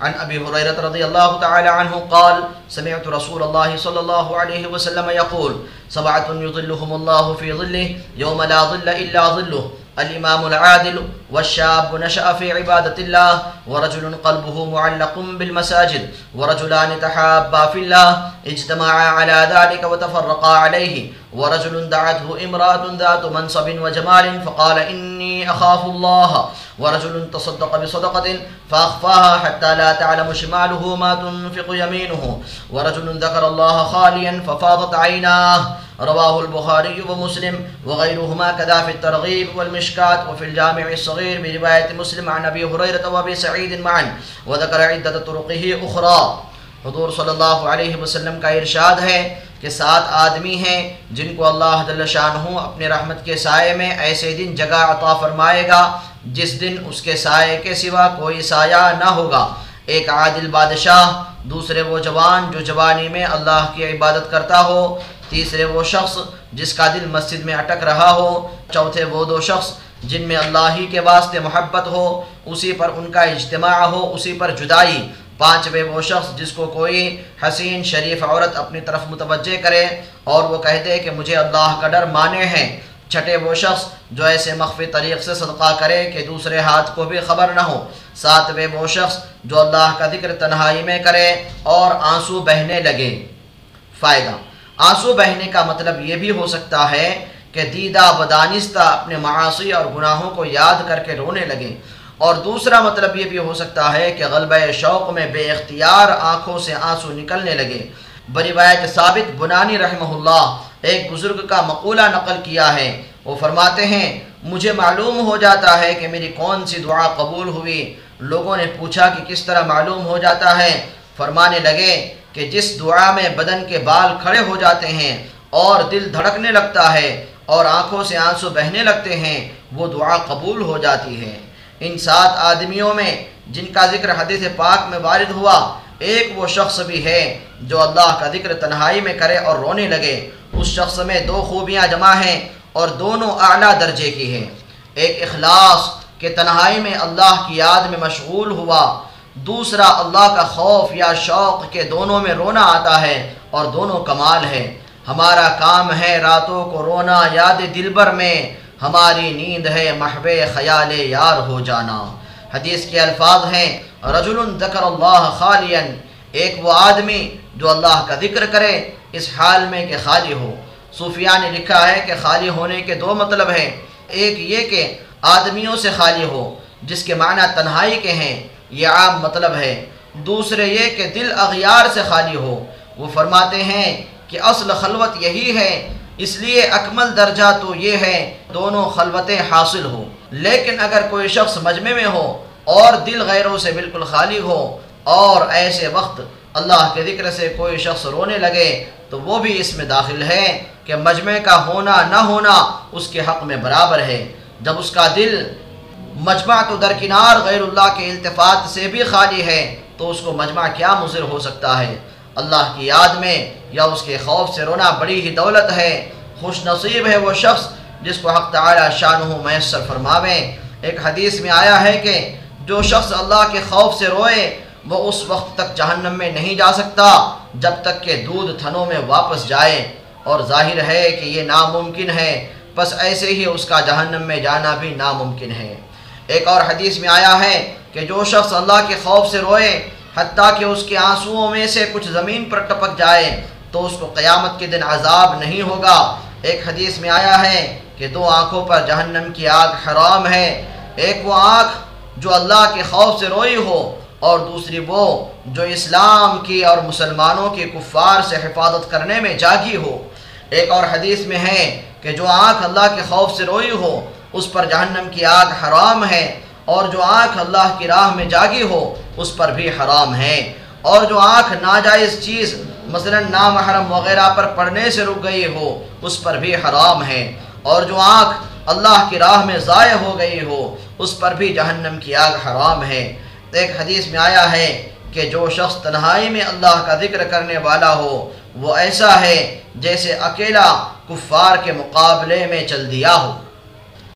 عن ابي هريره رضي الله تعالى عنه قال، سمعت رسول الله صلى الله عليه وسلم يقول سبعه يظلهم الله في ظله يوم لا ظل الا ظله الامام العادل والشاب نشأ في عبادة الله ورجل قلبه معلق بالمساجد ورجلان تحابا في الله اجتمعا على ذلك وتفرقا عليه. ورجل دعته امرأة ذات منصب وجمال فقال إني أخاف الله. ورجل تصدق بصدقة فأخفاها حتى لا تعلم شماله ما تنفق يمينه. ورجل ذكر الله خاليا ففاضت عيناه. رواه البخاري ومسلم وغيرهما كذا في الترغيب والمشكات وفي الجامع الصغير الصغير برواية مسلم عن أبي هريرة وأبي سعيد معا، وذكر عدة طرقه أخرى. حضور صلی اللہ علیہ وسلم کا ارشاد ہے کہ سات آدمی ہیں جن کو اللہ جل شانہ اپنے رحمت کے سائے میں ایسے دن جگہ عطا فرمائے گا، جس دن اس کے سائے کے سوا کوئی سایہ نہ ہوگا۔ ایک عادل بادشاہ، دوسرے وہ جوان جو جوانی میں اللہ کی عبادت کرتا ہو، تیسرے وہ شخص جس کا دل مسجد میں اٹک رہا ہو، چوتھے وہ دو شخص جن میں اللہ ہی کے واسطے محبت ہو، اسی پر ان کا اجتماع ہو، اسی پر جدائی۔ پانچویں وہ شخص جس کو کوئی حسین شریف عورت اپنی طرف متوجہ کرے اور وہ کہہ دے کہ مجھے اللہ کا ڈر مانے ہیں۔ چھٹے وہ شخص جو ایسے مخفی طریق سے صدقہ کرے کہ دوسرے ہاتھ کو بھی خبر نہ ہو۔ ساتویں وہ شخص جو اللہ کا ذکر تنہائی میں کرے اور آنسو بہنے لگے۔ فائدہ۔ آنسو بہنے کا مطلب یہ بھی ہو سکتا ہے کہ دیدہ بدانستہ اپنے معاشی اور گناہوں کو یاد کر کے رونے لگے اور دوسرا مطلب یہ بھی ہو سکتا ہے کہ غلبہ شوق میں بے اختیار آنکھوں سے آنسو نکلنے لگے۔ بروایت ثابت بنانی رحمہ اللہ ایک بزرگ کا مقولہ نقل کیا ہے۔ وہ فرماتے ہیں، مجھے معلوم ہو جاتا ہے کہ میری کون سی دعا قبول ہوئی۔ لوگوں نے پوچھا کہ کس طرح معلوم ہو جاتا ہے۔ فرمانے لگے کہ جس دعا میں بدن کے بال کھڑے ہو جاتے ہیں اور دل دھڑکنے لگتا ہے اور آنکھوں سے آنسو بہنے لگتے ہیں، وہ دعا قبول ہو جاتی ہے۔ ان سات آدمیوں میں جن کا ذکر حدیث پاک میں وارد ہوا، ایک وہ شخص بھی ہے جو اللہ کا ذکر تنہائی میں کرے اور رونے لگے۔ اس شخص میں دو خوبیاں جمع ہیں اور دونوں اعلیٰ درجے کی ہیں۔ ایک اخلاص کہ تنہائی میں اللہ کی یاد میں مشغول ہوا، دوسرا اللہ کا خوف یا شوق کے دونوں میں رونا آتا ہے اور دونوں کمال ہے ہمارا کام ہے راتوں کو رونا، یاد دلبر میں۔ ہماری نیند ہے محب خیال یار ہو جانا۔ حدیث کے الفاظ ہیں رجل ذکر اللہ خالین ایک وہ آدمی جو اللہ کا ذکر کرے، اس حال میں کہ خالی ہو۔ صوفیہ نے لکھا ہے کہ خالی ہونے کے دو مطلب ہیں۔ ایک یہ کہ آدمیوں سے خالی ہو، جس کے معنی تنہائی کے ہیں، یہ عام مطلب ہے۔ دوسرے یہ کہ دل اغیار سے خالی ہو۔ وہ فرماتے ہیں کہ اصل خلوت یہی ہے، اس لیے اکمل درجہ تو یہ ہے، دونوں خلوتیں حاصل ہو لیکن اگر کوئی شخص مجمع میں ہو اور دل غیروں سے بالکل خالی ہو اور ایسے وقت اللہ کے ذکر سے کوئی شخص رونے لگے، تو وہ بھی اس میں داخل ہے کہ مجمع کا ہونا نہ ہونا اس کے حق میں برابر ہے۔ جب اس کا دل مجمع تو درکنار غیر اللہ کے التفات سے بھی خالی ہے، تو اس کو مجمع کیا مضر ہو سکتا ہے؟ اللہ کی یاد میں یا اس کے خوف سے رونا بڑی ہی دولت ہے۔ خوش نصیب ہے وہ شخص جس کو حق تعالی شانہ میسر فرماویں ایک حدیث میں آیا ہے کہ جو شخص اللہ کے خوف سے روئے، وہ اس وقت تک جہنم میں نہیں جا سکتا جب تک کہ دودھ تھنوں میں واپس جائے۔ اور ظاہر ہے کہ یہ ناممکن ہے بس ایسے ہی اس کا جہنم میں جانا بھی ناممکن ہے۔ ایک اور حدیث میں آیا ہے کہ جو شخص اللہ کے خوف سے روئے حتیٰ کہ اس کے آنسوؤں میں سے کچھ زمین پر ٹپک جائے تو اس کو قیامت کے دن عذاب نہیں ہوگا۔ ایک حدیث میں آیا ہے کہ دو آنکھوں پر جہنم کی آگ حرام ہے، ایک وہ آنکھ جو اللہ کے خوف سے روئی ہو اور دوسری وہ جو اسلام کی اور مسلمانوں کے کفار سے حفاظت کرنے میں جاگی ہو۔ ایک اور حدیث میں ہے کہ جو آنکھ اللہ کے خوف سے روئی ہو، اس پر جہنم کی آگ حرام ہے اور جو آنکھ اللہ کی راہ میں جاگی ہو اس پر بھی حرام ہے اور جو آنکھ ناجائز چیز، مثلا نامحرم وغیرہ پر پڑھنے سے رک گئی ہو، اس پر بھی حرام ہے اور جو آنکھ اللہ کی راہ میں ضائع ہو گئی ہو، اس پر بھی جہنم کی آگ حرام ہے۔ ایک حدیث میں آیا ہے کہ جو شخص تنہائی میں اللہ کا ذکر کرنے والا ہو، وہ ایسا ہے جیسے اکیلا کفار کے مقابلے میں چل دیا ہو۔